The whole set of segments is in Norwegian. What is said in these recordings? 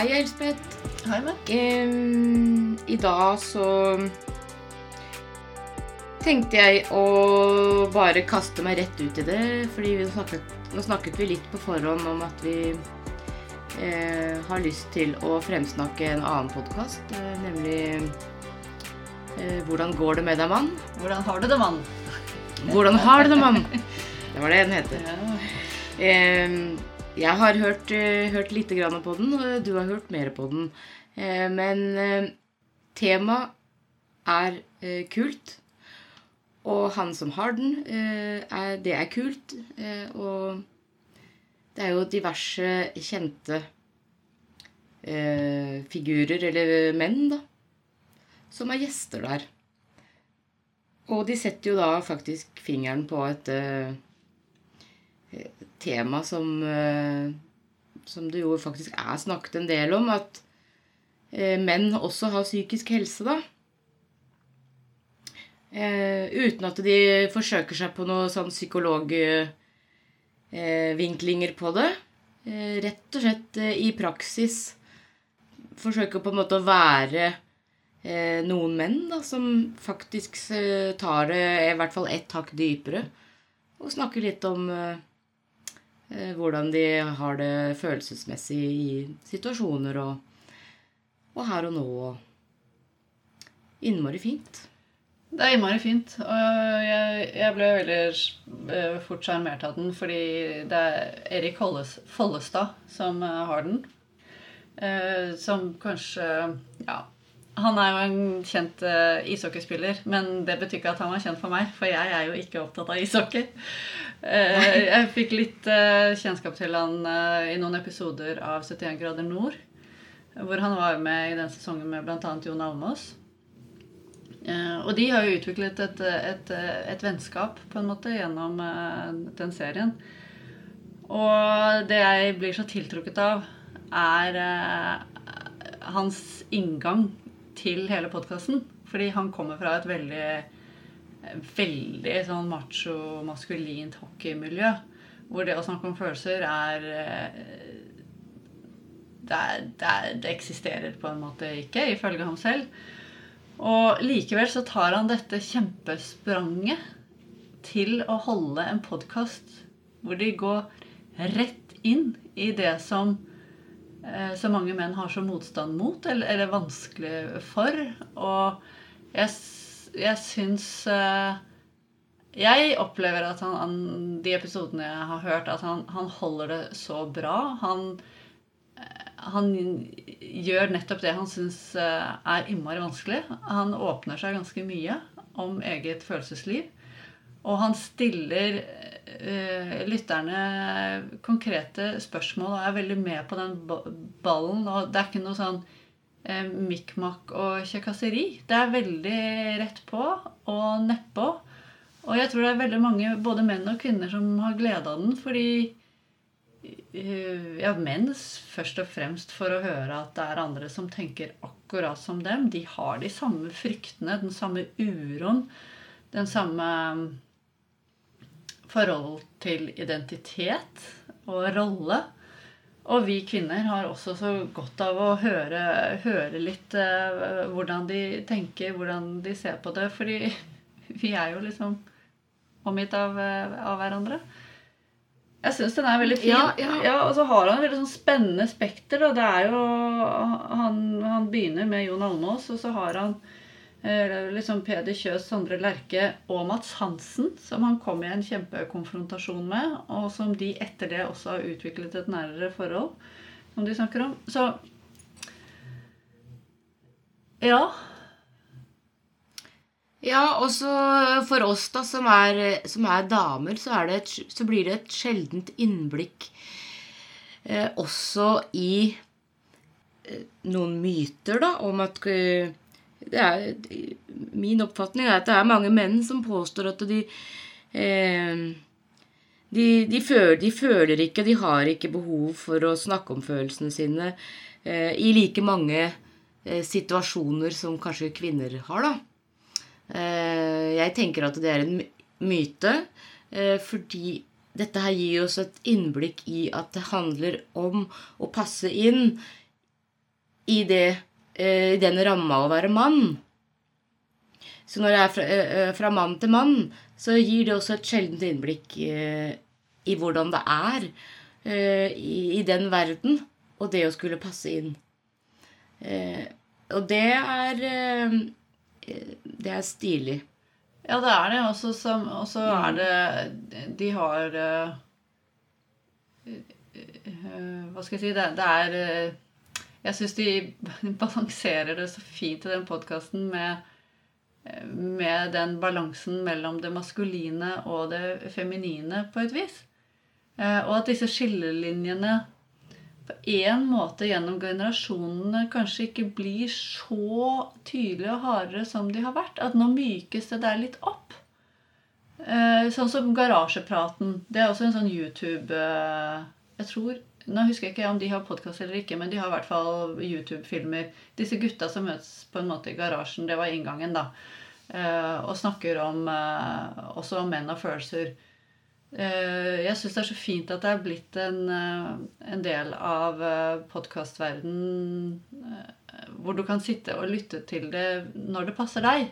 Hei, Elspeth. Hei, Matt. Um, I dag så tenkte jeg å bare kaste meg rett ut i det, fordi vi snakket, nå snakket vi litt på forhånd om at vi eh, har lyst til å fremsnakke en annen podkast, eh, nemlig eh, 'Hvordan går det med deg, mann?' Hvordan har du det, mann? Hvordan har du det, mann? Det var det den heter. Ja. Jeg har hørt, eh, hørt lite grann på den, og du har hørt mer på den. Eh, men eh, temaet er kult. Og han som har den, det er kult. Og det er jo diverse kjente figurer, eller menn, da, som er gjester der. Og de setter jo da faktisk fingeren på et tema som, eh, som det jo faktisk er snakket en del om, at eh, menn også har psykisk helse, da. Eh, uten at de forsøker seg på noen sånn psykologvinklinger på det. Rett og slett i praksis forsøker på en måte å være noen menn da, som faktisk tar det i hvert fall ett hakk dypere, og snakker litt om hvordan de har det følelsesmessig i situasjoner og, og her og nå. Innmari fint. Det er innmari fint. Og jeg, jeg ble veldig eh, fort sjarmert av den, fordi det er Erik Follestad som eh, har den. Eh, som kanskje Ja. Han er jo en kjent ishockeyspiller, men det betyr ikke at han var kjent for meg, for jeg er jo ikke opptatt av ishockey. Eh, jeg fikk litt eh, kjennskap til han eh, i noen episoder av 71 grader nord, hvor han var med i den sesongen med bl.a. Jon Almaas. Eh, og de har jo utviklet et, et, et vennskap på en måte gjennom den serien. Og det jeg blir så tiltrukket av, er hans inngang til hele podkasten. Fordi han kommer fra et veldig veldig sånn macho, maskulint hockeymiljø. Hvor det å snakke om følelser er eh, det, det, det eksisterer på en måte ikke, ifølge ham selv. Og likevel så tar han dette kjempespranget til å holde en podkast hvor de går rett inn i det som eh, så mange menn har så motstand mot, eller, eller vanskelig for. Og jeg, jeg syns eh, Jeg opplever at han, han De episodene jeg har hørt, at han, han holder det så bra. Han han gjør nettopp det han syns er innmari vanskelig. Han åpner seg ganske mye om eget følelsesliv. Og han stiller uh, lytterne konkrete spørsmål og er veldig med på den ballen. Og det er ikke noe sånn eh, mikk-makk og kjekkaseri. Det er veldig rett på og nedpå. Og jeg tror det er veldig mange, både menn og kvinner, som har glede av den. Fordi eh, ja, menn først og fremst for å høre at det er andre som tenker akkurat som dem. De har de samme fryktene, den samme uroen, den samme mm, forhold til identitet og rolle. Og vi kvinner har også så godt av å høre, høre litt eh, hvordan de tenker, hvordan de ser på det. Fordi vi er jo liksom omgitt av, eh, av hverandre. Jeg syns den er veldig fin. Ja, ja. og så har han veldig sånn spennende spekter. Da. Det er jo, han, han begynner med Jon Almaas, og så har han liksom Peder Kjøs, Sondre Lerche og Mats Hansen, som han kom i en kjempekonfrontasjon med, og som de etter det også har utviklet et nærere forhold, som de snakker om. Så ja. Ja, og så for oss da, som er, som er damer, så, er et, så blir det et sjeldent innblikk eh, også i eh, noen myter da, om at eh, er, Min oppfatning er at det er mange menn som påstår at de eh, de, de, føler, de føler ikke, de har ikke behov for å snakke om følelsene sine eh, i like mange eh, situasjoner som kanskje kvinner har, da. Eh, jeg tenker at det er en myte, eh, fordi dette her gir oss et innblikk i at det handler om å passe inn i, det, i den ramma å være mann. Så når det er fra, eh, eh, fra mann til mann, så gir det også et sjeldent innblikk eh, i hvordan det er eh, i, den verden, og det å skulle passe inn. Eh, og det er eh, Det er stilig. Ja, det er det. Og så er det De har Hva skal jeg si Det, det er Jeg syns de balanserer det så fint i den podkasten med med den balansen mellom det maskuline og det feminine på et vis. Eh, og at disse skillelinjene på en måte gjennom generasjonene kanskje ikke blir så tydelige og hardere som de har vært. At nå mykes det der litt opp. Eh, sånn som Garasjepraten. Det er også en sånn YouTube eh, Jeg tror nå husker jeg ikke om de har podkast eller ikke, men de har i hvert fall YouTube-filmer. Disse gutta som møtes på en måte i garasjen, det var inngangen, da. Eh, og snakker om eh, også om menn og følelser. Eh, jeg syns det er så fint at det er blitt en, en del av podkastverden hvor du kan sitte og lytte til det når det passer deg.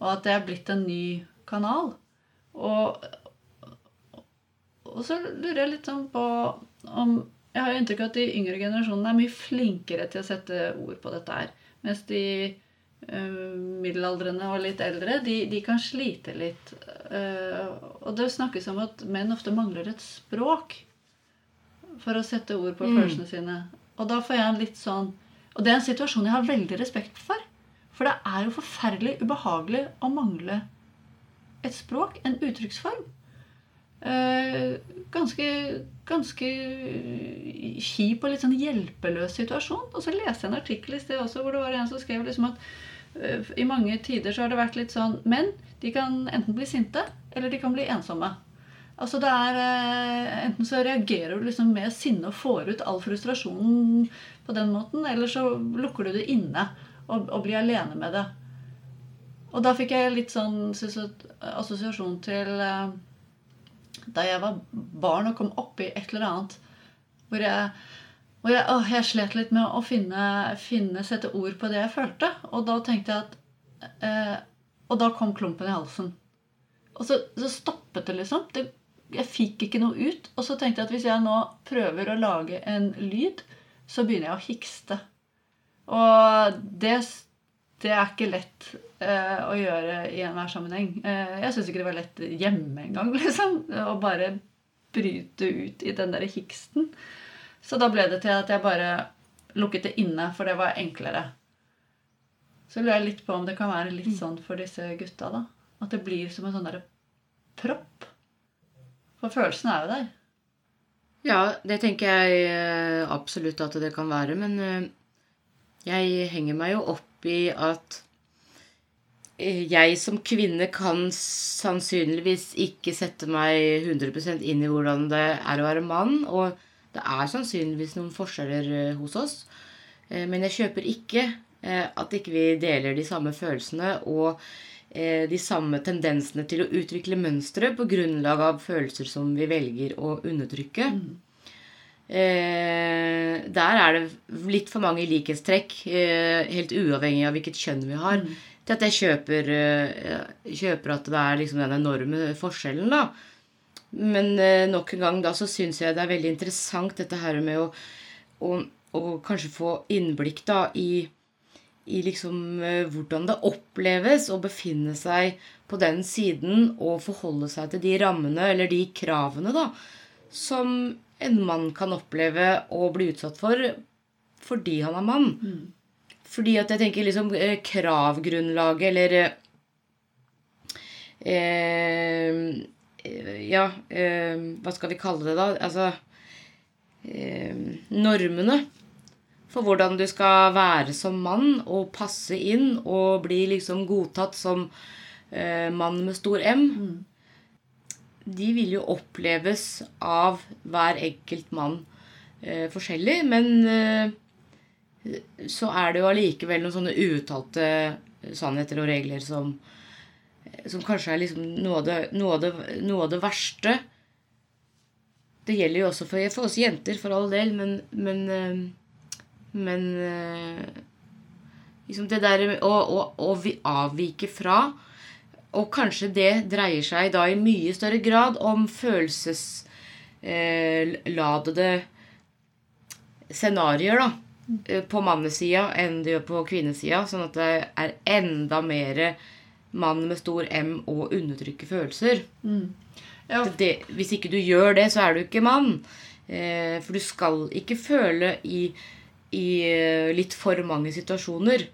Og at det er blitt en ny kanal. Og, og så lurer jeg litt sånn på om Jeg har jo inntrykk av at de yngre generasjonene er mye flinkere til å sette ord på dette her. Mens de uh, middelaldrende og litt eldre, de, de kan slite litt. Uh, og det snakkes om at menn ofte mangler et språk for å sette ord på mm. følelsene sine. Og da får jeg en litt sånn Og det er en situasjon jeg har veldig respekt for. For det er jo forferdelig ubehagelig å mangle et språk, en uttrykksform. Uh, ganske, ganske kjip og litt sånn hjelpeløs situasjon. Og så leste jeg en artikkel i sted også hvor det var en som skrev liksom at uh, i mange tider så har det vært litt sånn Menn de kan enten bli sinte, eller de kan bli ensomme. Altså det er uh, Enten så reagerer du liksom med sinne og får ut all frustrasjonen på den måten, eller så lukker du det inne og, og blir alene med det. Og da fikk jeg litt sånn assosiasjon til da jeg var barn og kom opp i et eller annet hvor jeg, hvor jeg, å, jeg slet litt med å finne, finne, sette ord på det jeg følte. Og da tenkte jeg at eh, Og da kom klumpen i halsen. Og så, så stoppet det, liksom. Det, jeg fikk ikke noe ut. Og så tenkte jeg at hvis jeg nå prøver å lage en lyd, så begynner jeg å hikste. Og det, det er ikke lett å gjøre i enhver sammenheng. Eh, jeg syns ikke det var lett hjemme engang, liksom. Å bare bryte ut i den derre hiksten. Så da ble det til at jeg bare lukket det inne, for det var enklere. Så lurer jeg litt på om det kan være litt mm. sånn for disse gutta, da. At det blir som en sånn derre propp. For følelsen er jo der. Ja, det tenker jeg eh, absolutt at det kan være. Men eh, jeg henger meg jo opp i at Eh, jeg som kvinne kan sannsynligvis ikke sette meg 100% inn i hvordan det er å være mann. Og det er sannsynligvis noen forskjeller eh, hos oss. Eh, men jeg kjøper ikke at ikke vi deler de samme følelsene og de samme tendensene til å utvikle mønstre på grunnlag av følelser som vi velger å undertrykke. Mm. der er det litt for mange likhetstrekk, helt uavhengig av hvilket kjønn vi har. Mm til at jeg kjøper, eh, kjøper at det er liksom den enorme forskjellen, da. Men eh, nok en gang da så syns jeg det er veldig interessant dette her med å, å, å kanskje få innblikk da i, i liksom eh, hvordan det oppleves å befinne seg på den siden og forholde seg til de rammene eller de kravene da som en mann kan oppleve å bli utsatt for fordi han er mann. Mm. Fordi at jeg tenker liksom eh, kravgrunnlaget eller eh, Ja, eh, hva skal vi kalle det, da? Altså eh, Normene for hvordan du skal være som mann og passe inn og bli liksom godtatt som eh, mann med stor M. Mm. De vil jo oppleves av hver enkelt mann eh, forskjellig, men så er det jo allikevel noen sånne uuttalte sannheter og regler som, som kanskje er liksom noe av, det, noe, av det, noe av, det, verste. Det gjelder jo også for, for, oss jenter, for all del, men, men, Men eh, liksom det der å, å, å avvike fra Og kanskje det dreier seg da i mye større grad om følelsesladede scenarioer, da. Eh, På mannesida enn det gjør på kvinnesida. Sånn at det er enda mer mann med stor M og undertrykke følelser. Ja, Det, hvis ikke du gjør det, så er du ikke mann. Eh, for du skal ikke føle i, i eh, litt for mange situasjoner.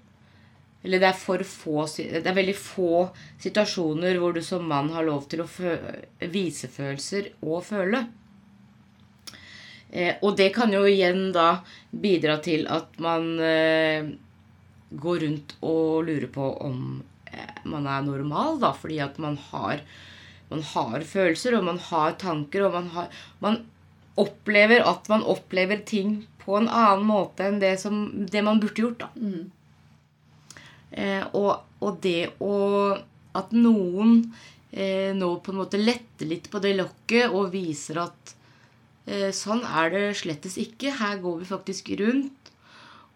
Eller det er, for få, det er veldig få situasjoner hvor du som mann har lov til å fø vise følelser og føle. Eh, og det kan jo igjen da bidra til at man eh, går rundt og lurer på om eh, man er normal, da, fordi at man har, man har følelser, og man har tanker, og man, har, man opplever at man opplever ting på en annen måte enn det, som, det man burde gjort. da. Eh, og, og det å At noen eh, nå på en måte letter litt på det lokket og viser at sånn er det slettes ikke. Her går vi faktisk rundt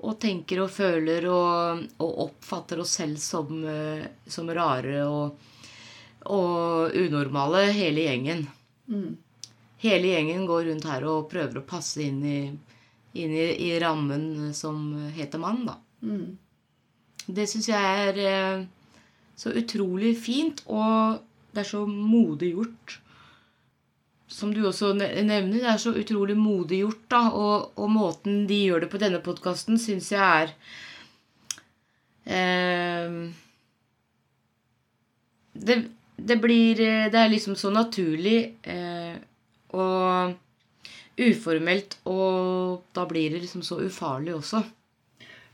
og tenker og føler og, og oppfatter oss selv som, eh, som rare og, og unormale, hele gjengen. Hele gjengen går rundt her og prøver å passe inn i, inn i, i rammen som heter mann, da. Det syns jeg er eh, så utrolig fint, og det er så modig gjort. Som du også nevner, det er så utrolig modig gjort, da. Og, og måten de gjør det på denne podkasten, syns jeg er eh, det, det blir eh, Det er liksom så naturlig eh, og uformelt, og da blir det liksom så ufarlig også.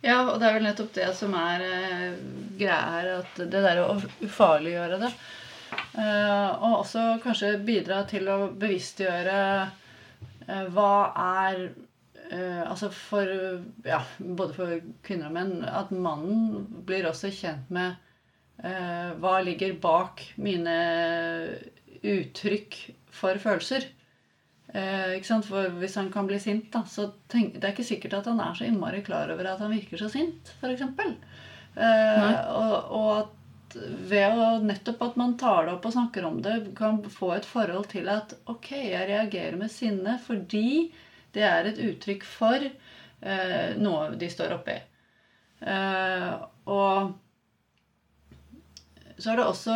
Ja, og det er vel nettopp det som er eh, greia her. At det der å ufarliggjøre det. Eh, og også kanskje bidra til å bevisstgjøre eh, hva er eh, Altså for Ja, både for kvinner og menn. At mannen blir også kjent med hva ligger bak mine uttrykk for følelser. Ikke sant? For Hvis han kan bli sint, da, så tenk, det er ikke sikkert at han er så innmari klar over at han virker så sint, f.eks. Eh, og, og at ved å nettopp at man tar det opp og snakker om det, kan få et forhold til at ok, jeg reagerer med sinne fordi det er et uttrykk for eh, noe de står oppi. Eh, og så er det også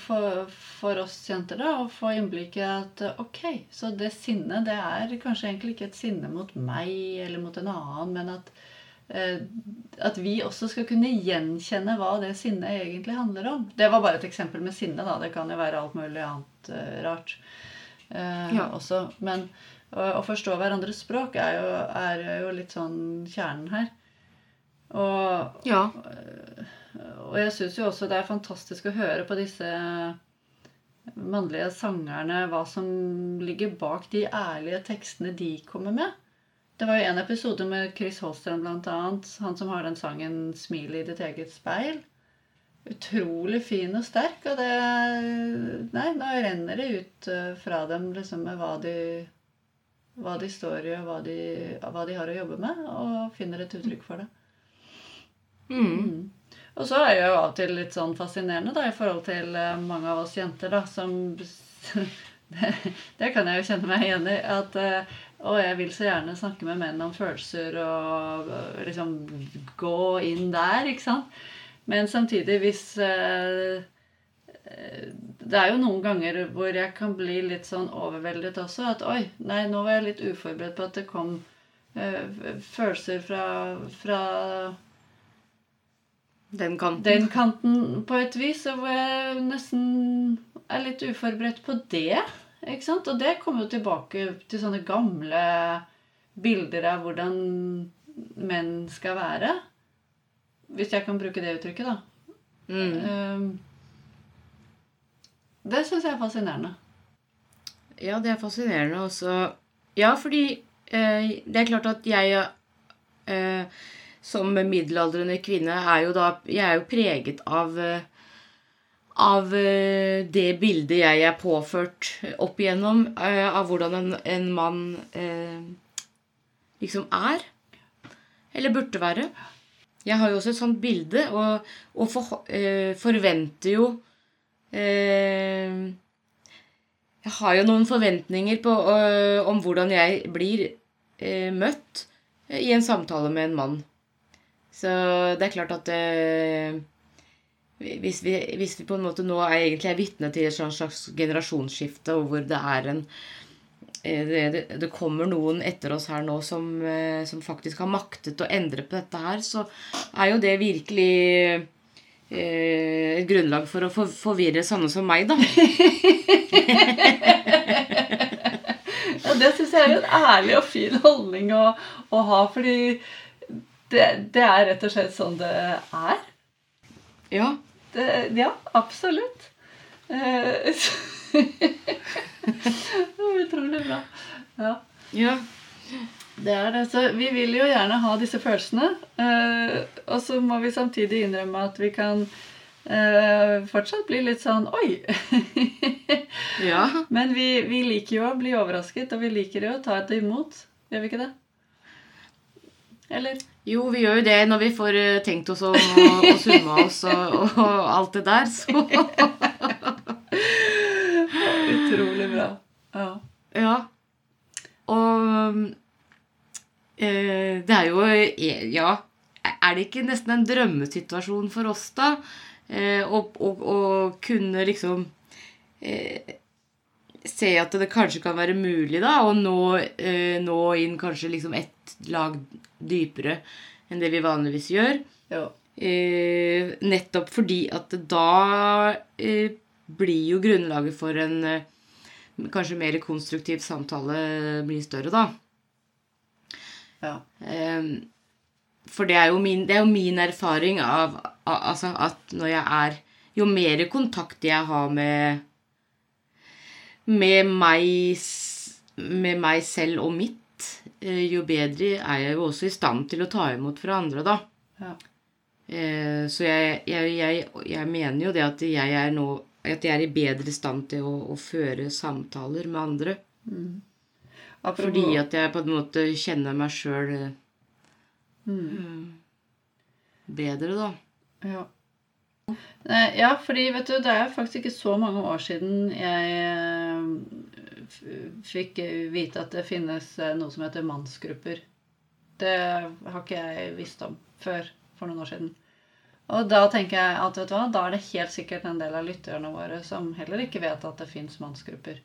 for, for oss jenter da, å få innblikk i at ok, så det sinnet det er kanskje egentlig ikke et sinne mot meg eller mot en annen, men at, at vi også skal kunne gjenkjenne hva det sinnet egentlig handler om. Det var bare et eksempel med sinne. da, Det kan jo være alt mulig annet eh, rart eh, Ja. også. Men å forstå hverandres språk er jo, er jo litt sånn kjernen her. Og Ja. og jeg syns jo også det er fantastisk å høre på disse mannlige sangerne hva som ligger bak de ærlige tekstene de kommer med. Det var jo en episode med Chris blant annet. Han som har den sangen 'Smil i ditt eget speil'. Utrolig fin og sterk. Og det Nei, nå renner det ut eh, fra dem liksom med hva de, hva de står i, og hva de, hva de har å jobbe med, og finner et uttrykk for det. Mm. Og så er det jo av og til litt sånn fascinerende da, i forhold til eh, mange av oss jenter da, som det, det kan jeg jo kjenne meg igjen i. At å, jeg vil så gjerne snakke med menn om følelser og eh, liksom gå inn der, ikke sant. Men samtidig, hvis eh, Det er jo noen ganger hvor jeg kan bli litt sånn overveldet også. At oi, nei, nå var jeg litt uforberedt på at det kom eh, følelser fra, fra Den kanten. den kanten på et vis, og hvor jeg nesten er litt uforberedt på det. Ikke sant? Og det kommer jo tilbake til sånne gamle bilder av hvordan menn skal være. Hvis jeg kan bruke det uttrykket, da. Mm. Um, det syns jeg er fascinerende. Ja, det er fascinerende også. Ja, fordi eh, det er klart at jeg eh, som middelaldrende kvinne er jo da Jeg er jo preget av eh, av eh, det bildet jeg er påført opp igjennom eh, av hvordan en, en mann eh, liksom er. Eller burde være. Jeg har jo også et sånt bilde, og, og for, eh, forventer jo eh, Jeg har jo noen forventninger på, øh, om hvordan jeg blir eh, møtt i en samtale med en mann. Så det er klart at eh, hvis, vi, hvis vi på en måte nå er egentlig er vitne til et slags generasjonsskifte, og hvor det er en eh, det, det, kommer noen etter oss her nå som, eh, som, faktisk har maktet å endre på dette her, så er jo det virkelig eh, et grunnlag for å for, forvirre sånne som meg, da. ja, det syns jeg er en ærlig og fin holdning å, å ha, fordi det, det, er rett og slett sånn det er. Ja. Det, ja, absolutt. Eh, utrolig bra. Ja. ja. Det er det. Så vi vil jo gjerne ha disse følelsene. Eh, og så må vi samtidig innrømme at vi kan eh, fortsatt bli litt sånn Oi! ja. Men vi, vi, liker jo å bli overrasket, og vi liker jo å ta det imot. Gjør vi ikke det? Eller? Jo, vi gjør jo det når vi får eh, tenkt oss om og, og summa oss og, og, alt det der, så Utrolig bra. Ja. ja. Og eh, det er jo eh, Ja, er det ikke nesten en drømmesituasjon for oss, da? Eh, å, å, å, kunne liksom eh, se at det kanskje kan være mulig da, å nå, eh, nå inn kanskje liksom ett lag dypere enn det vi vanligvis gjør. Eh, nettopp fordi at da eh, blir jo grunnlaget for en eh, kanskje mer konstruktiv samtale blir større, da. Ja. Eh, for det er, min, det er jo min erfaring av, av altså at når jeg er Jo mer kontakt jeg har med med meg, med meg selv og mitt, eh, jo bedre er jeg jo også i stand til å ta imot fra andre, da. Ja. Eh, så jeg, jeg, jeg, jeg, mener jo det at jeg er nå at jeg er i bedre stand til å, å føre samtaler med andre. Mm. Fordi at jeg på en måte kjenner meg sjøl mm. bedre, da. Ja. Ja, fordi vet du, det er faktisk ikke så mange år siden jeg eh, fikk vite at det finnes eh, noe som heter mannsgrupper. Det har ikke jeg visst om før for noen år siden. Og da tenker jeg at vet du hva, da er det helt sikkert en del av lytterne våre som heller ikke vet at det fins mannsgrupper.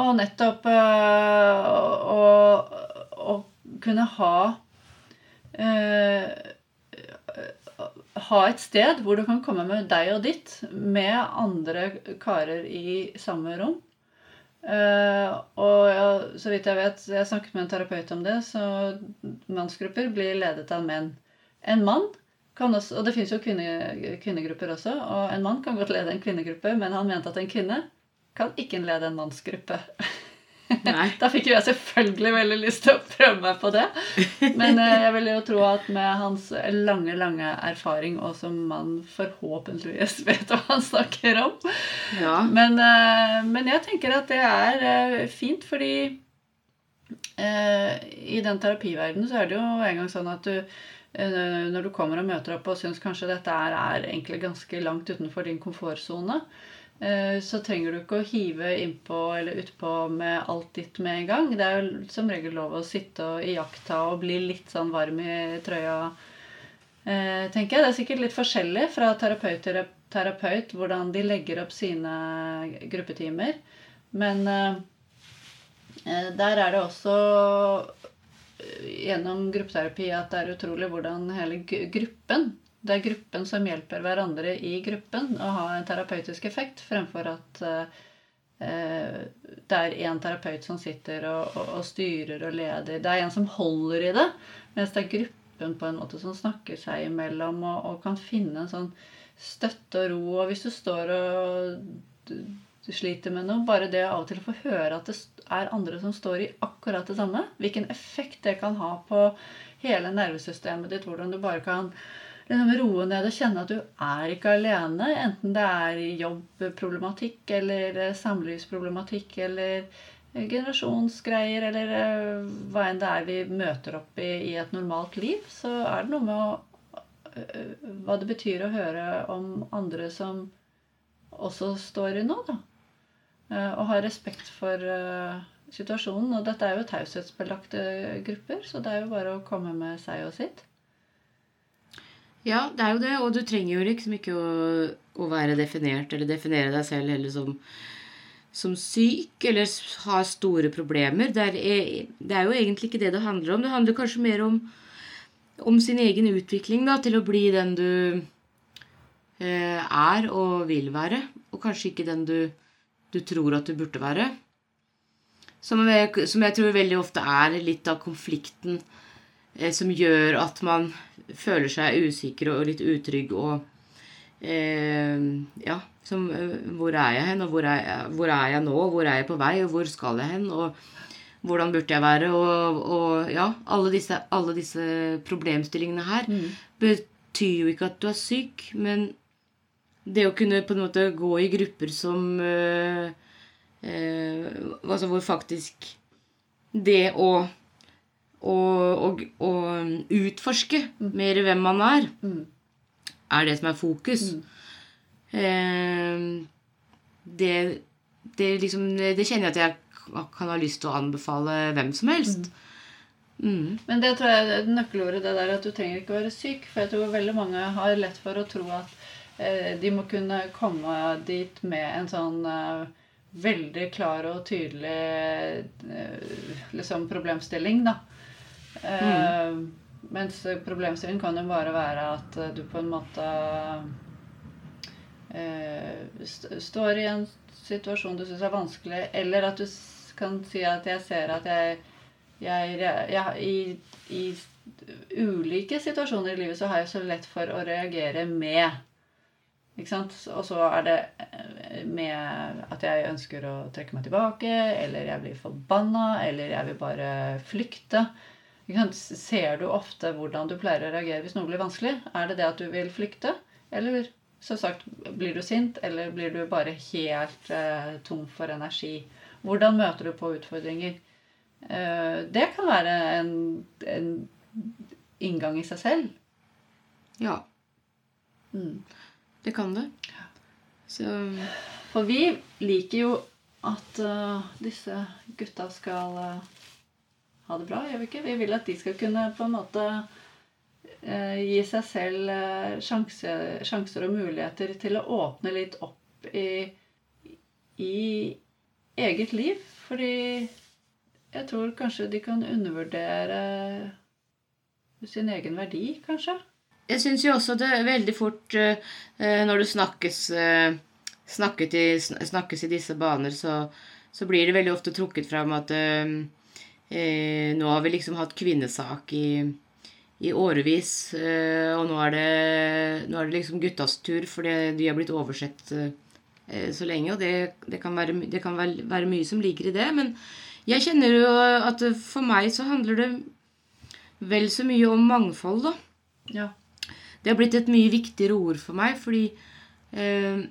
Og nettopp å, kunne ha øh, ha et sted hvor du kan komme med deg og ditt med andre karer i samme rom. Uh, og ja, så vidt jeg vet, jeg snakket med en terapeut om det, så mannsgrupper blir ledet av menn. En mann kan også, Og det fins jo kvinne, kvinnegrupper også. Og en mann kan godt lede en kvinnegruppe, men han mente at en kvinne kan ikke lede en mannsgruppe. da fikk jo jeg selvfølgelig veldig lyst til å prøve meg på det. Men eh, jeg vil jo tro at med hans lange, lange erfaring, og som mann forhåpentligvis vet hva han snakker om ja. men, eh, men, jeg tenker at det er eh, fint, fordi i den terapiverdenen så er det jo en gang sånn at du når du kommer og møter opp og syns kanskje dette er, er egentlig ganske langt utenfor din komfortsone, så trenger du ikke å hive innpå eller utpå med alt ditt med en gang. Det er jo som regel lov å sitte og iaktta og bli litt sånn varm i trøya, eh, tenker jeg. Det er sikkert litt forskjellig fra terapeut til terapeut hvordan de legger opp sine gruppetimer. Men eh, der er det også gjennom gruppeterapi at det er utrolig hvordan hele gruppen det er gruppen som hjelper hverandre i gruppen å ha en terapeutisk effekt, fremfor at eh, det er én terapeut som sitter og, og, og, styrer og leder. Det er en som holder i det, mens det er gruppen på en måte som snakker seg imellom og, og kan finne en sånn støtte og ro. Og hvis du står og du sliter med noe, bare det av og til å få høre at det er andre som står i akkurat det samme, hvilken effekt det kan ha på hele nervesystemet ditt, hvordan du bare kan liksom roe ned og kjenne at du er ikke alene. Enten det er jobbproblematikk eller eh, samlivsproblematikk eller eh, generasjonsgreier eller eh, hva enn det er vi møter opp i i et normalt liv, så er det noe med å, hva det betyr å høre om andre som også står i noe, da. Og ha respekt for situasjonen. Og dette er jo taushetsbelagte grupper, så det er jo bare å komme med seg og sitt. Ja, det er jo det. Og du trenger jo liksom ikke å, å være definert eller definere deg selv heller som, som syk eller ha store problemer. Det er, det er, jo egentlig ikke det det handler om. Det handler kanskje mer om, om sin egen utvikling da, til å bli den du eh, er og vil være. Og kanskje ikke den du, du tror at du burde være. Som jeg, som jeg tror veldig ofte er litt av konflikten eh, som gjør at man føler seg usikker og litt utrygg og eh, Ja, som eh, Hvor er jeg hen, og hvor er jeg, hvor er jeg, nå, hvor er jeg på vei, og hvor skal jeg hen, og hvordan burde jeg være, og, og ja, alle disse, alle disse, problemstillingene her mm. betyr jo ikke at du er syk, men det å kunne på en måte gå i grupper som eh, eh, Altså hvor faktisk det å og, utforske mm. mer hvem man er, mm. er det som er fokus. Mm. Eh, det, det, liksom, det, kjenner jeg at jeg kan ha lyst til å anbefale hvem som helst. Mm. mm. Men det tror jeg er nøkkelordet, det der at du trenger ikke være syk. For jeg tror veldig mange har lett for å tro at eh, de må kunne komme dit med en sånn eh, veldig klar og tydelig eh, liksom problemstilling, da. Mm. Uh, mens problemstillingen kan jo bare være at du på en måte uh, st står i en situasjon du syns er vanskelig, eller at du kan si at jeg ser at jeg, jeg, jeg i, i, ulike situasjoner i livet så har jeg så lett for å reagere med. Og så er det eh, med at jeg ønsker å trekke meg tilbake, eller jeg blir forbanna, eller jeg vil bare flykte. Ser du ofte hvordan du pleier å reagere hvis noe blir vanskelig? Er det det at du vil flykte? Eller som sagt, blir du sint, eller blir du bare helt eh, tom for energi? Hvordan møter du på utfordringer? Eh, det kan være en, en, inngang i seg selv. Ja. Mm. Det kan det. Så For vi liker jo at uh, disse gutta skal uh, ha det bra, gjør vi ikke? Vi vil at de skal kunne på en måte eh, gi seg selv eh, sjanse, sjanser og muligheter til å åpne litt opp i, i eget liv. Fordi jeg tror kanskje de kan undervurdere sin egen verdi, kanskje. Jeg syns jo også det er veldig fort uh, når det snakkes, snakkes, i, snakkes, i, disse baner, så, så, blir det veldig ofte trukket fram at Eh, nå har vi liksom hatt kvinnesak i, i årevis, eh, og nå er, det, nå er, det, liksom guttas tur fordi de har blitt oversett eh, så lenge. Og det, det kan, være, det kan være, være, mye som ligger i det. Men jeg kjenner jo at for meg så handler det vel så mye om mangfold, da. Ja. Det har blitt et mye viktigere ord for meg, fordi eh,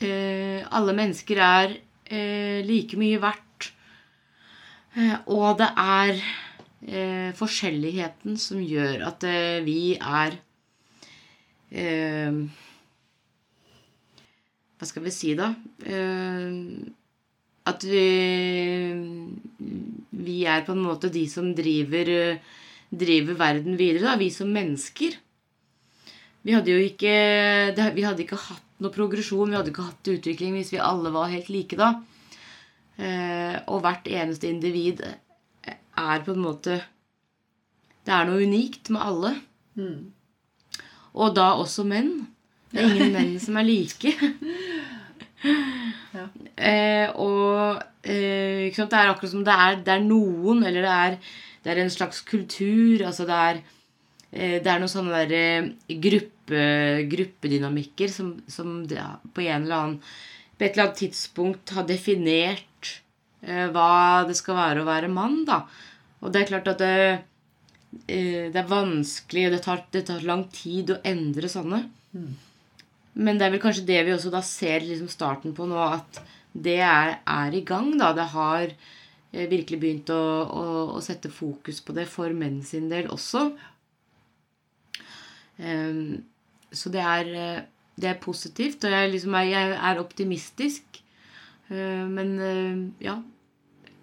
eh, alle mennesker er eh, like mye verdt og det er eh, forskjelligheten som gjør at eh, vi er eh, Hva skal vi si, da? Eh, at vi, vi er på en måte de som driver, driver verden videre, da, vi som mennesker. Vi hadde jo ikke, vi hadde ikke hatt noe progresjon, vi hadde ikke hatt utvikling hvis vi alle var helt like da. Eh, og hvert eneste individ er på en måte Det er noe unikt med alle. Mm. Og da også menn. Det er ingen menn som er like. ja. eh, og eh, det er akkurat som det er, det er noen, eller det er, det er, en slags kultur. Altså det er, eh, det er noen sånne der, eh, gruppe, gruppedynamikker som, som på en eller annen på et eller annet tidspunkt har definert eh, hva det skal være å være mann, da. Og det er klart at det, eh, det er vanskelig, det tar, det tar lang tid å endre sånne. Men det er vel kanskje det vi også da ser liksom starten på nå, at det er, er i gang. da, Det har eh, virkelig begynt å, å, å sette fokus på det for menn sin del også. Um, så det er, eh, det er positivt, og jeg, liksom er, jeg er optimistisk. Eh, men eh, ja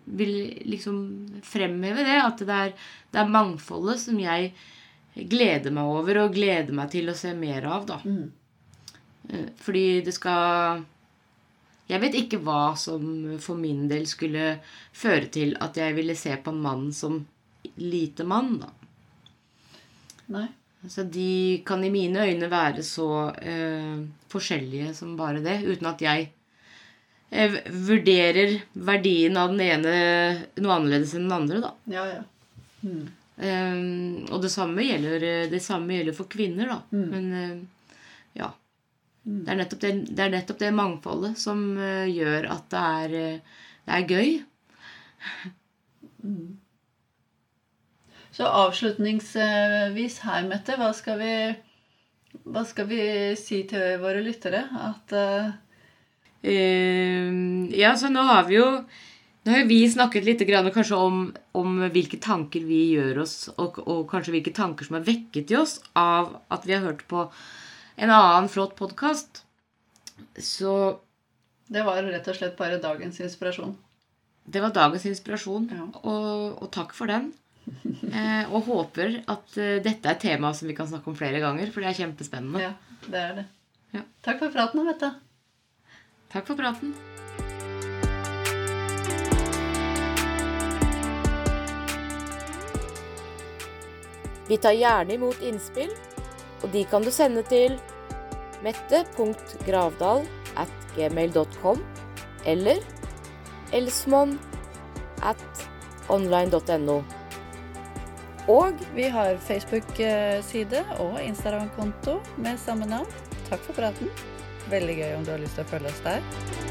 Vil liksom fremheve det. At det er, det er mangfoldet som jeg gleder meg over og gleder meg til å se mer av, da. Eh, Fordi det skal Jeg vet ikke hva som for min del skulle føre til at jeg ville se på en mann som lite mann, da. Nei. Altså, de kan i mine øyne være så eh, forskjellige som bare det, uten at jeg eh, vurderer verdien av den ene noe annerledes enn den andre, da. Ja, ja. Mm. Eh, og det samme, gjelder, det samme gjelder for kvinner, da. Men eh, ja. Det er, det, det er nettopp det mangfoldet som eh, gjør at det er, eh, det er gøy. Så avslutningsvis her, Mette, hva skal vi, hva skal vi si til våre lyttere? At uh... Ja, så nå har vi jo nå har vi snakket litt om, om hvilke tanker vi gjør oss, og, og kanskje hvilke tanker som er vekket i oss av at vi har hørt på en annen flott podkast. Så det var rett og slett bare dagens inspirasjon. det var dagens inspirasjon, Ja. og, og takk for den. Eh, og håper at eh, dette er et tema som vi kan snakke om flere ganger, for det er kjempespennende. Ja, det er det. Ja. Takk for praten, Mette. Takk for praten. Vi tar gjerne imot innspill, og de kan du sende til mette.gravdal at gmail.com eller elsmon at online.no. Og vi har Facebook-side og Instagram-konto med samme navn. Takk for praten. Veldig gøy om du har lyst til å følge oss der.